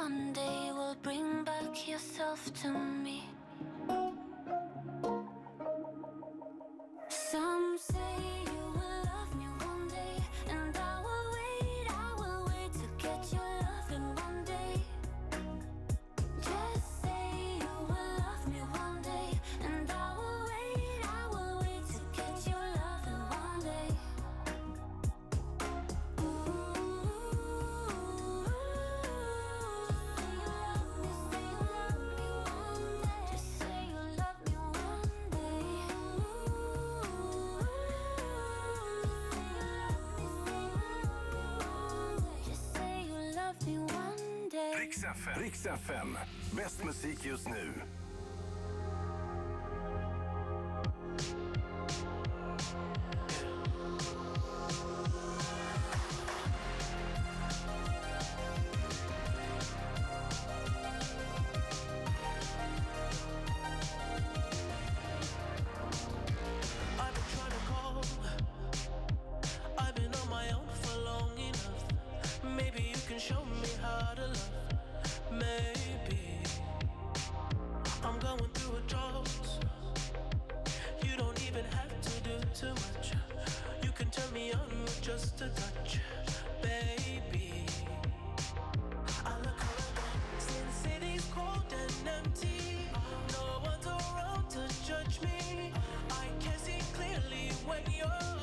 one day will bring back yourself to me. Riks FM. Riks FM. Bäst musik just nu. I'm going through a drought. You don't even have to do too much. You can turn me on with just a touch, baby. I look around, city's cold and empty. No around to judge me. I can see clearly when you're